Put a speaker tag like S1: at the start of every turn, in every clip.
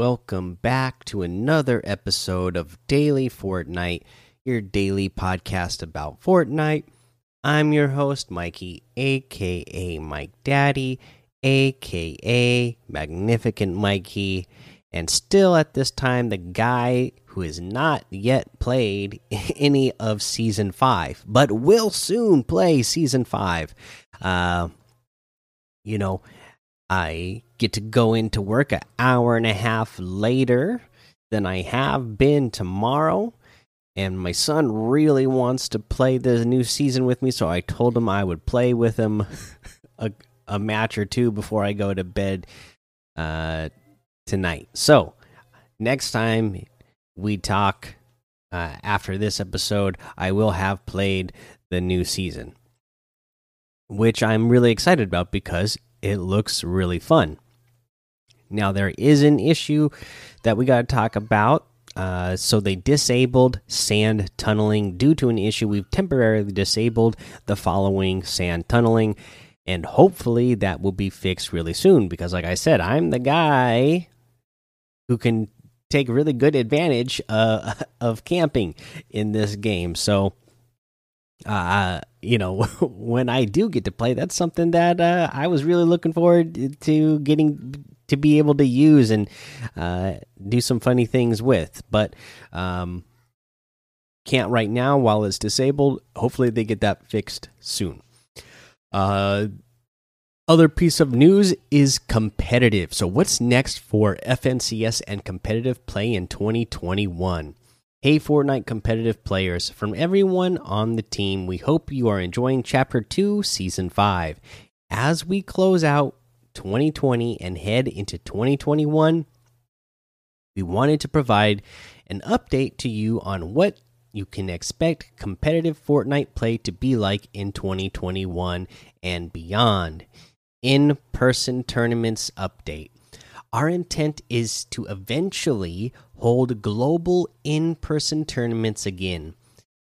S1: Welcome back to another episode of Daily Fortnite, your daily podcast about Fortnite. I'm your host, Mikey, aka Mike Daddy, aka Magnificent Mikey, and still at this time, the guy who has not yet played any of Season 5, but will soon play Season 5. Uh, you know, I get to go into work an hour and a half later than I have been tomorrow. And my son really wants to play the new season with me, so I told him I would play with him a, a match or two before I go to bed uh, tonight. So, next time we talk uh, after this episode, I will have played the new season, which I'm really excited about because it looks really fun. Now, there is an issue that we got to talk about. Uh, so, they disabled sand tunneling due to an issue. We've temporarily disabled the following sand tunneling, and hopefully that will be fixed really soon. Because, like I said, I'm the guy who can take really good advantage uh, of camping in this game. So, uh, you know, when I do get to play, that's something that uh, I was really looking forward to getting to be able to use and uh, do some funny things with. But um, can't right now while it's disabled. Hopefully, they get that fixed soon. Uh, other piece of news is competitive. So, what's next for FNCS and competitive play in 2021? Hey, Fortnite competitive players, from everyone on the team, we hope you are enjoying Chapter 2, Season 5. As we close out 2020 and head into 2021, we wanted to provide an update to you on what you can expect competitive Fortnite play to be like in 2021 and beyond. In person tournaments update. Our intent is to eventually hold global in person tournaments again.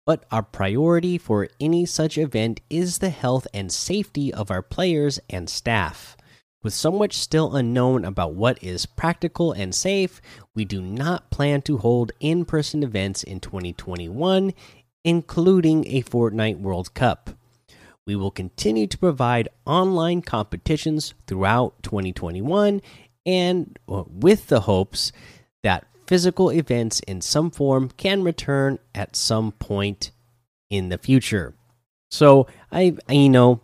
S1: But our priority for any such event is the health and safety of our players and staff. With so much still unknown about what is practical and safe, we do not plan to hold in person events in 2021, including a Fortnite World Cup. We will continue to provide online competitions throughout 2021 and uh, with the hopes that physical events in some form can return at some point in the future. So I, I you know,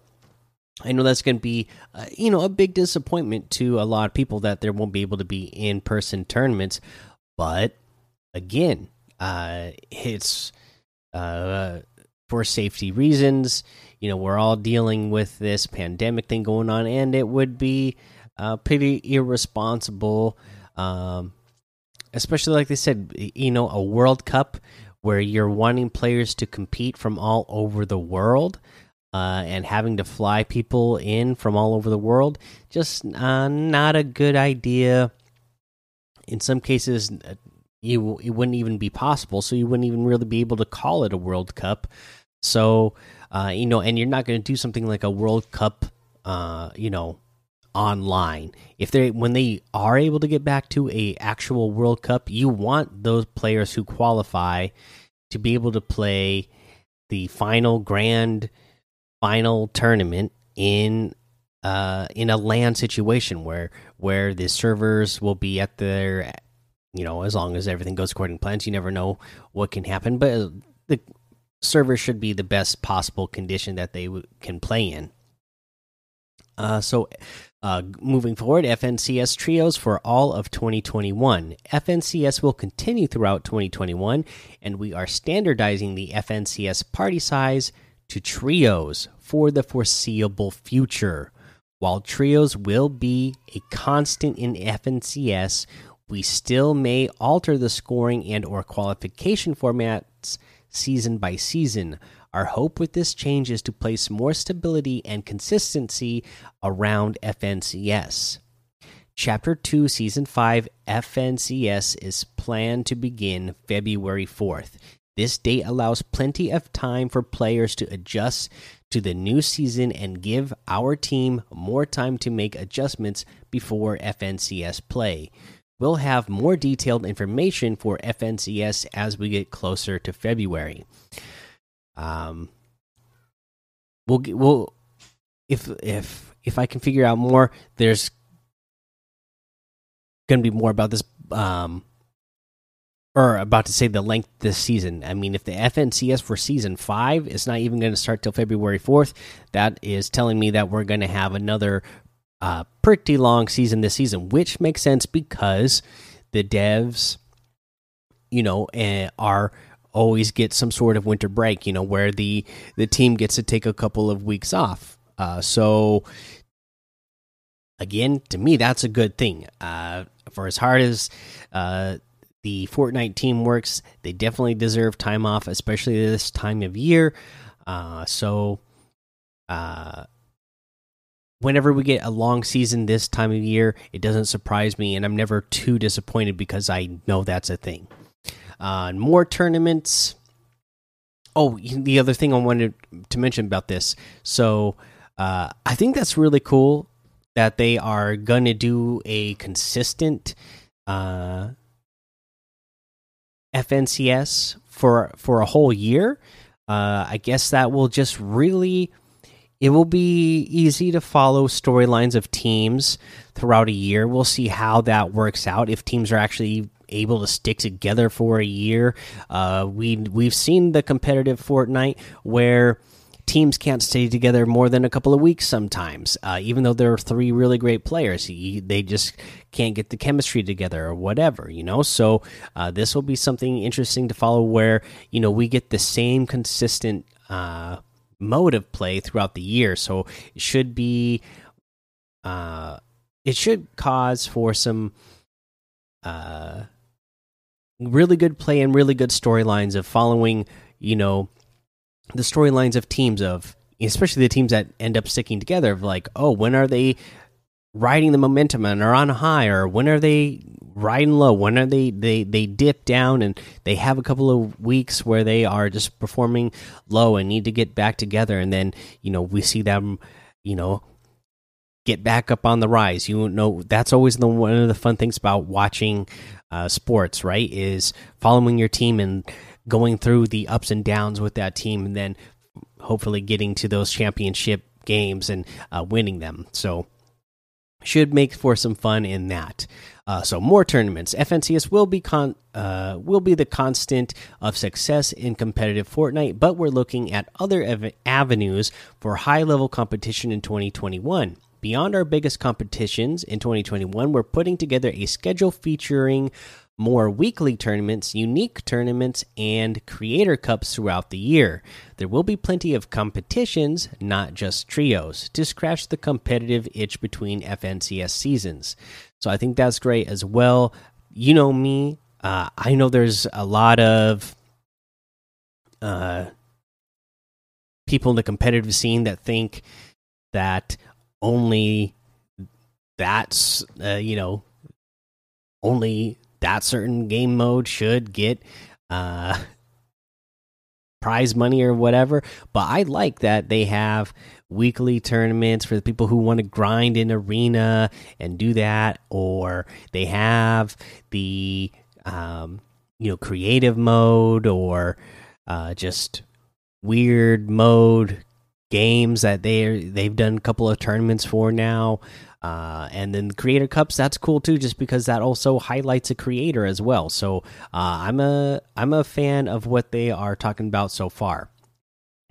S1: I know that's going to be, uh, you know, a big disappointment to a lot of people that there won't be able to be in person tournaments. But again, uh, it's uh, for safety reasons. You know, we're all dealing with this pandemic thing going on, and it would be uh, pretty irresponsible. Um, especially like they said, you know, a World Cup where you're wanting players to compete from all over the world. Uh, and having to fly people in from all over the world, just uh, not a good idea. In some cases, uh, you it wouldn't even be possible, so you wouldn't even really be able to call it a World Cup. So, uh, you know, and you're not going to do something like a World Cup, uh, you know, online. If they when they are able to get back to a actual World Cup, you want those players who qualify to be able to play the final grand final tournament in uh in a land situation where where the servers will be at their you know as long as everything goes according to plans you never know what can happen but the server should be the best possible condition that they can play in uh, so, uh, moving forward, FNCS trios for all of 2021. FNCS will continue throughout 2021, and we are standardizing the FNCS party size to trios for the foreseeable future. While trios will be a constant in FNCS, we still may alter the scoring and or qualification formats season by season. Our hope with this change is to place more stability and consistency around FNCS. Chapter 2, Season 5 FNCS is planned to begin February 4th. This date allows plenty of time for players to adjust to the new season and give our team more time to make adjustments before FNCS play. we'll have more detailed information for FNCS as we get closer to February. Um, we'll we'll if if if I can figure out more, there's going to be more about this. Um, or about to say the length this season. I mean, if the FNCS for season five is not even going to start till February 4th, that is telling me that we're going to have another uh, pretty long season this season, which makes sense because the devs, you know, uh, are always get some sort of winter break, you know, where the the team gets to take a couple of weeks off. Uh, so again, to me, that's a good thing. Uh, for as hard as uh, the Fortnite team works. They definitely deserve time off, especially this time of year. Uh, so, uh, whenever we get a long season this time of year, it doesn't surprise me, and I'm never too disappointed because I know that's a thing. Uh, more tournaments. Oh, the other thing I wanted to mention about this. So, uh, I think that's really cool that they are going to do a consistent uh FNCS for for a whole year. Uh, I guess that will just really it will be easy to follow storylines of teams throughout a year. We'll see how that works out if teams are actually able to stick together for a year. Uh, we we've seen the competitive Fortnite where teams can't stay together more than a couple of weeks sometimes uh, even though there are three really great players. They just can't get the chemistry together or whatever you know? So uh, this will be something interesting to follow where you know we get the same consistent uh, mode of play throughout the year. So it should be uh, it should cause for some uh, really good play and really good storylines of following you know the storylines of teams of especially the teams that end up sticking together of like oh when are they riding the momentum and are on high or when are they riding low? When are they they they dip down and they have a couple of weeks where they are just performing low and need to get back together and then you know we see them you know get back up on the rise. You know that's always the one of the fun things about watching uh, sports right is following your team and going through the ups and downs with that team and then hopefully getting to those championship games and uh, winning them. So should make for some fun in that. Uh, so more tournaments. FNCS will be con uh, will be the constant of success in competitive Fortnite, but we're looking at other avenues for high level competition in 2021. Beyond our biggest competitions in 2021, we're putting together a schedule featuring more weekly tournaments, unique tournaments, and creator cups throughout the year. There will be plenty of competitions, not just trios, to scratch the competitive itch between FNCS seasons. So I think that's great as well. You know me, uh, I know there's a lot of uh, people in the competitive scene that think that only that's, uh, you know, only that certain game mode should get uh prize money or whatever. But i like that they have weekly tournaments for the people who want to grind in arena and do that or they have the um you know creative mode or uh just weird mode games that they they've done a couple of tournaments for now uh, and then creator cups, that's cool too, just because that also highlights a creator as well. So uh, I'm a I'm a fan of what they are talking about so far.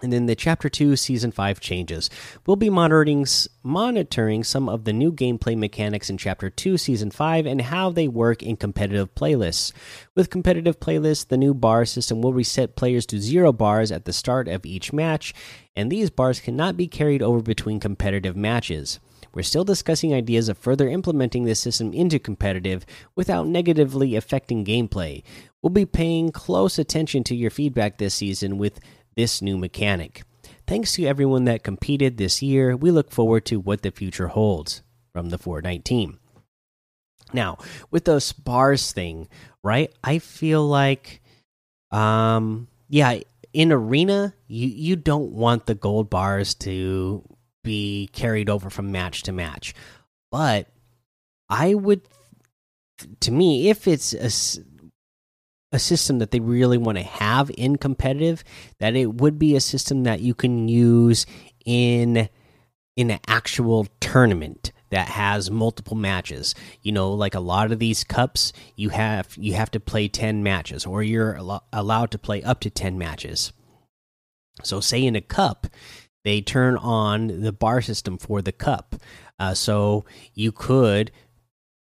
S1: And then the chapter two, season five changes. We'll be monitoring monitoring some of the new gameplay mechanics in chapter two, season five, and how they work in competitive playlists. With competitive playlists, the new bar system will reset players to zero bars at the start of each match, and these bars cannot be carried over between competitive matches. We're still discussing ideas of further implementing this system into competitive without negatively affecting gameplay. We'll be paying close attention to your feedback this season with this new mechanic. Thanks to everyone that competed this year. We look forward to what the future holds from the Fortnite team. Now, with the bars thing, right? I feel like um yeah, in arena, you you don't want the gold bars to be carried over from match to match. But I would to me, if it's a a system that they really want to have in competitive, that it would be a system that you can use in in an actual tournament that has multiple matches. You know, like a lot of these cups, you have you have to play 10 matches or you're al allowed to play up to 10 matches. So say in a cup, they turn on the bar system for the cup. Uh, so you could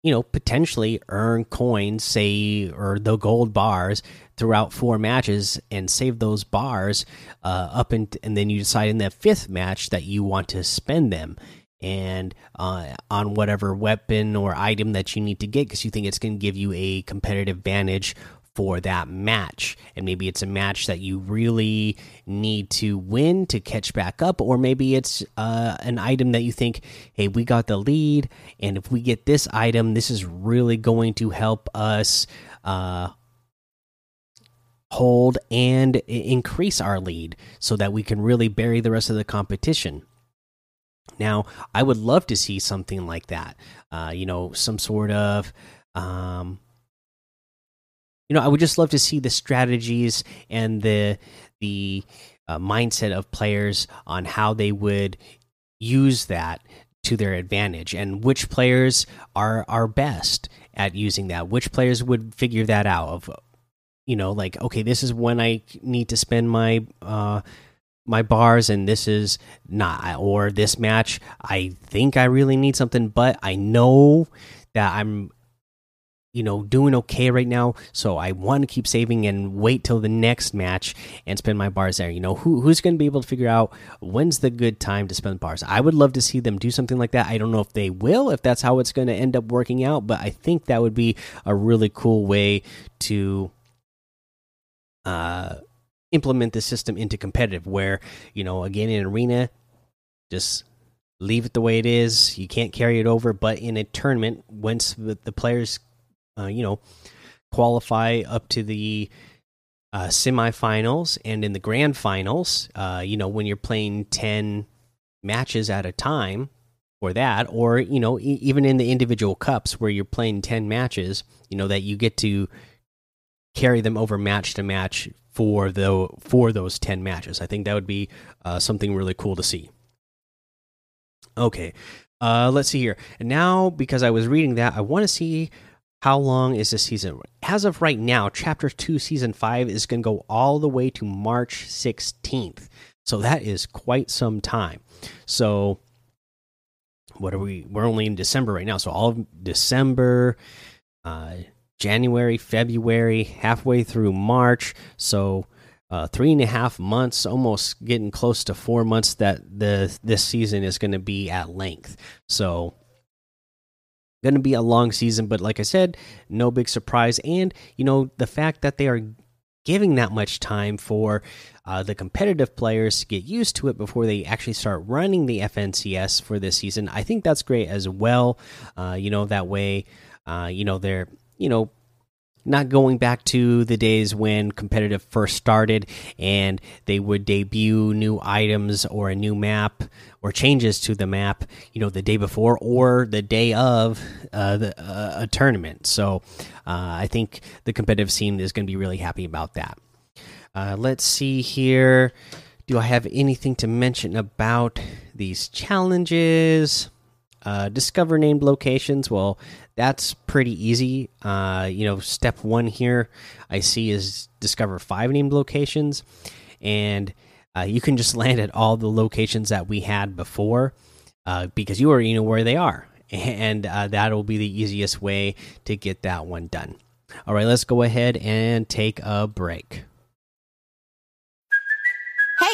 S1: you know, potentially earn coins, say, or the gold bars throughout four matches and save those bars uh, up and and then you decide in that fifth match that you want to spend them and uh, on whatever weapon or item that you need to get because you think it's going to give you a competitive advantage for that match. And maybe it's a match that you really need to win to catch back up, or maybe it's uh, an item that you think, hey, we got the lead, and if we get this item, this is really going to help us. Uh, hold and increase our lead so that we can really bury the rest of the competition. Now, I would love to see something like that. Uh, you know, some sort of um, you know, I would just love to see the strategies and the the uh, mindset of players on how they would use that to their advantage and which players are are best at using that. Which players would figure that out of you know like okay this is when i need to spend my uh my bars and this is not or this match i think i really need something but i know that i'm you know doing okay right now. So i want to keep saving and wait till the next match and spend my bars there. You know who who's going to be able to figure out when's the good time to spend bars? I would love to see them do something like that. I don't know if they will if that's how it's going to end up working out but i think that would be a really cool way to uh implement the system into competitive where you know again in arena just leave it the way it is. You can't carry it over but in a tournament once the, the players uh, you know, qualify up to the uh, semifinals and in the grand finals. Uh, you know, when you're playing ten matches at a time for that, or you know, e even in the individual cups where you're playing ten matches, you know that you get to carry them over match to match for the for those 10 matches i think that would be uh, something really cool to see okay uh, let's see here and now because i was reading that i want to see how long is this season? As of right now, Chapter 2, Season 5 is going to go all the way to March 16th. So that is quite some time. So, what are we? We're only in December right now. So, all of December, uh, January, February, halfway through March. So, uh, three and a half months, almost getting close to four months that the this season is going to be at length. So going to be a long season, but like I said, no big surprise. And, you know, the fact that they are giving that much time for uh, the competitive players to get used to it before they actually start running the FNCS for this season, I think that's great as well. Uh, you know, that way, uh, you know, they're, you know, not going back to the days when competitive first started and they would debut new items or a new map or changes to the map, you know, the day before or the day of uh, the, uh, a tournament. So uh, I think the competitive scene is going to be really happy about that. Uh, let's see here. Do I have anything to mention about these challenges? Uh, discover named locations. Well, that's pretty easy. Uh, you know, step one here I see is discover five named locations, and uh, you can just land at all the locations that we had before uh, because you already know where they are, and uh, that'll be the easiest way to get that one done. All right, let's go ahead and take a break.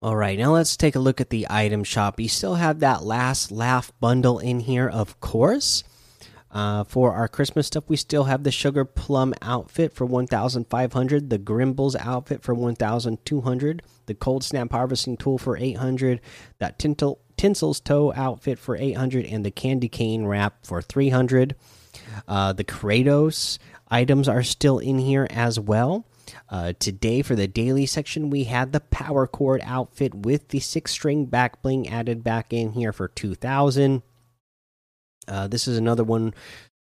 S1: All right, now let's take a look at the item shop. You still have that last laugh bundle in here, of course, Uh, for our Christmas stuff, we still have the Sugar Plum outfit for 1,500, the Grimbles outfit for 1,200, the Cold Snap Harvesting Tool for 800, that Tinsel, Tinseltoes outfit for 800, and the Candy Cane Wrap for 300. Uh, the Kratos items are still in here as well. Uh, today, for the daily section, we had the Power Chord outfit with the six string back bling added back in here for 2,000. Uh, this is another one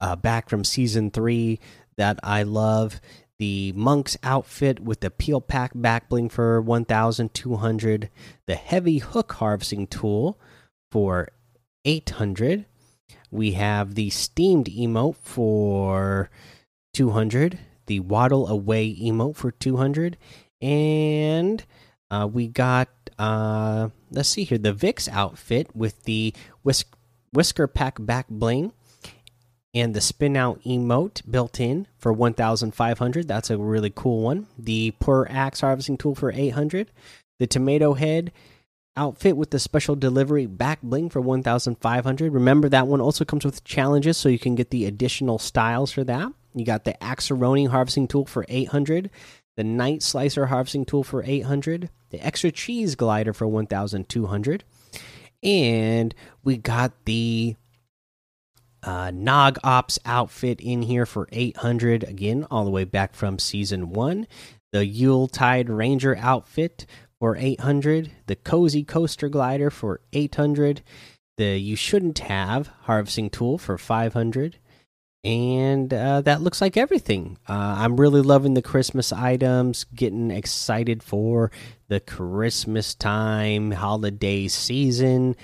S1: uh, back from season three that I love. The monk's outfit with the peel pack back bling for 1,200. The heavy hook harvesting tool for 800. We have the steamed emote for 200. The waddle away emote for 200. And uh, we got, uh, let's see here, the Vix outfit with the whisk whisker pack back bling and the spin out emote built in for 1500 that's a really cool one. The purr axe harvesting tool for 800 the tomato head outfit with the special delivery back bling for 1500 remember that one also comes with challenges so you can get the additional styles for that you got the axeroni harvesting tool for 800 the night slicer harvesting tool for 800 the extra cheese glider for 1200 and we got the uh, Nog Ops outfit in here for 800 again, all the way back from season one. The Yuletide Ranger outfit for 800. The Cozy Coaster Glider for 800. The You Shouldn't Have harvesting tool for 500. And uh, that looks like everything. Uh, I'm really loving the Christmas items, getting excited for the Christmas time, holiday season.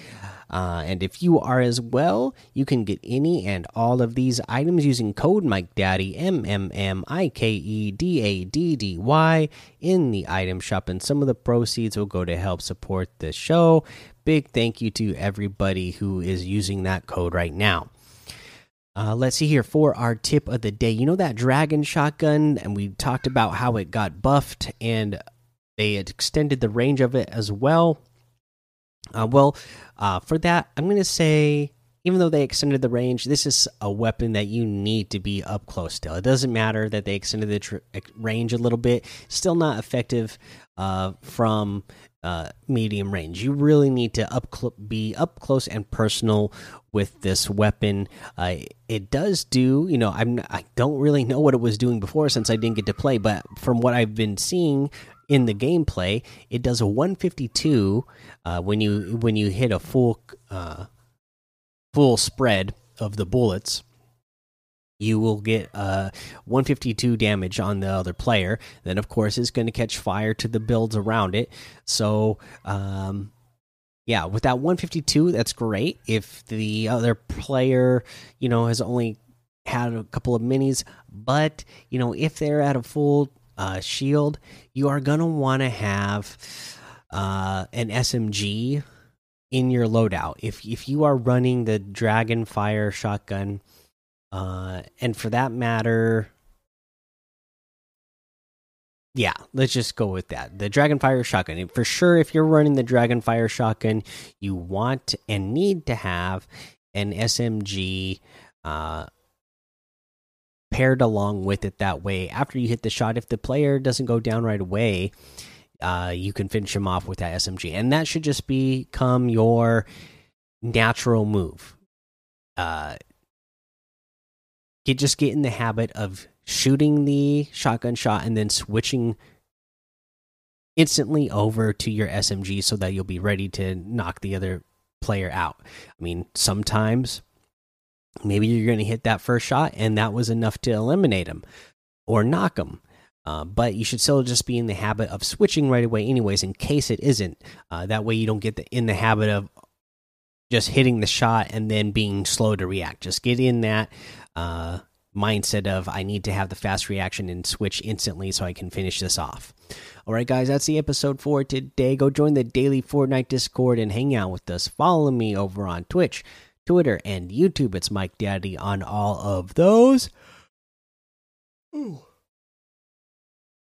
S1: Uh, and if you are as well, you can get any and all of these items using code Mike Daddy M M M I K E D A D D Y in the item shop, and some of the proceeds will go to help support the show. Big thank you to everybody who is using that code right now. Uh, let's see here for our tip of the day. You know that dragon shotgun, and we talked about how it got buffed and they extended the range of it as well. Uh, well, uh, for that, I'm going to say, even though they extended the range, this is a weapon that you need to be up close to. It doesn't matter that they extended the range a little bit; still not effective uh, from uh, medium range. You really need to up be up close and personal with this weapon. Uh, it does do, you know, I'm I don't really know what it was doing before since I didn't get to play, but from what I've been seeing in the gameplay, it does a 152 uh, when you when you hit a full uh, full spread of the bullets. You will get uh, 152 damage on the other player. Then, of course, it's going to catch fire to the builds around it. So, um, yeah, with that 152, that's great. If the other player, you know, has only had a couple of minis, but you know, if they're at a full uh, shield, you are gonna want to have uh, an SMG in your loadout. If if you are running the Dragon Fire shotgun, uh, and for that matter, yeah, let's just go with that. The Dragonfire shotgun. For sure, if you're running the Dragonfire shotgun, you want and need to have an SMG uh, paired along with it. That way, after you hit the shot, if the player doesn't go down right away, uh, you can finish him off with that SMG. And that should just become your natural move. Uh, get just get in the habit of shooting the shotgun shot and then switching instantly over to your SMG so that you'll be ready to knock the other player out. I mean, sometimes maybe you're going to hit that first shot and that was enough to eliminate him or knock him. Uh, but you should still just be in the habit of switching right away, anyways, in case it isn't. Uh, that way, you don't get the, in the habit of just hitting the shot and then being slow to react. Just get in that uh, mindset of I need to have the fast reaction and switch instantly so I can finish this off. All right, guys, that's the episode for today. Go join the daily Fortnite Discord and hang out with us. Follow me over on Twitch, Twitter, and YouTube. It's Mike Daddy on all of those. Ooh.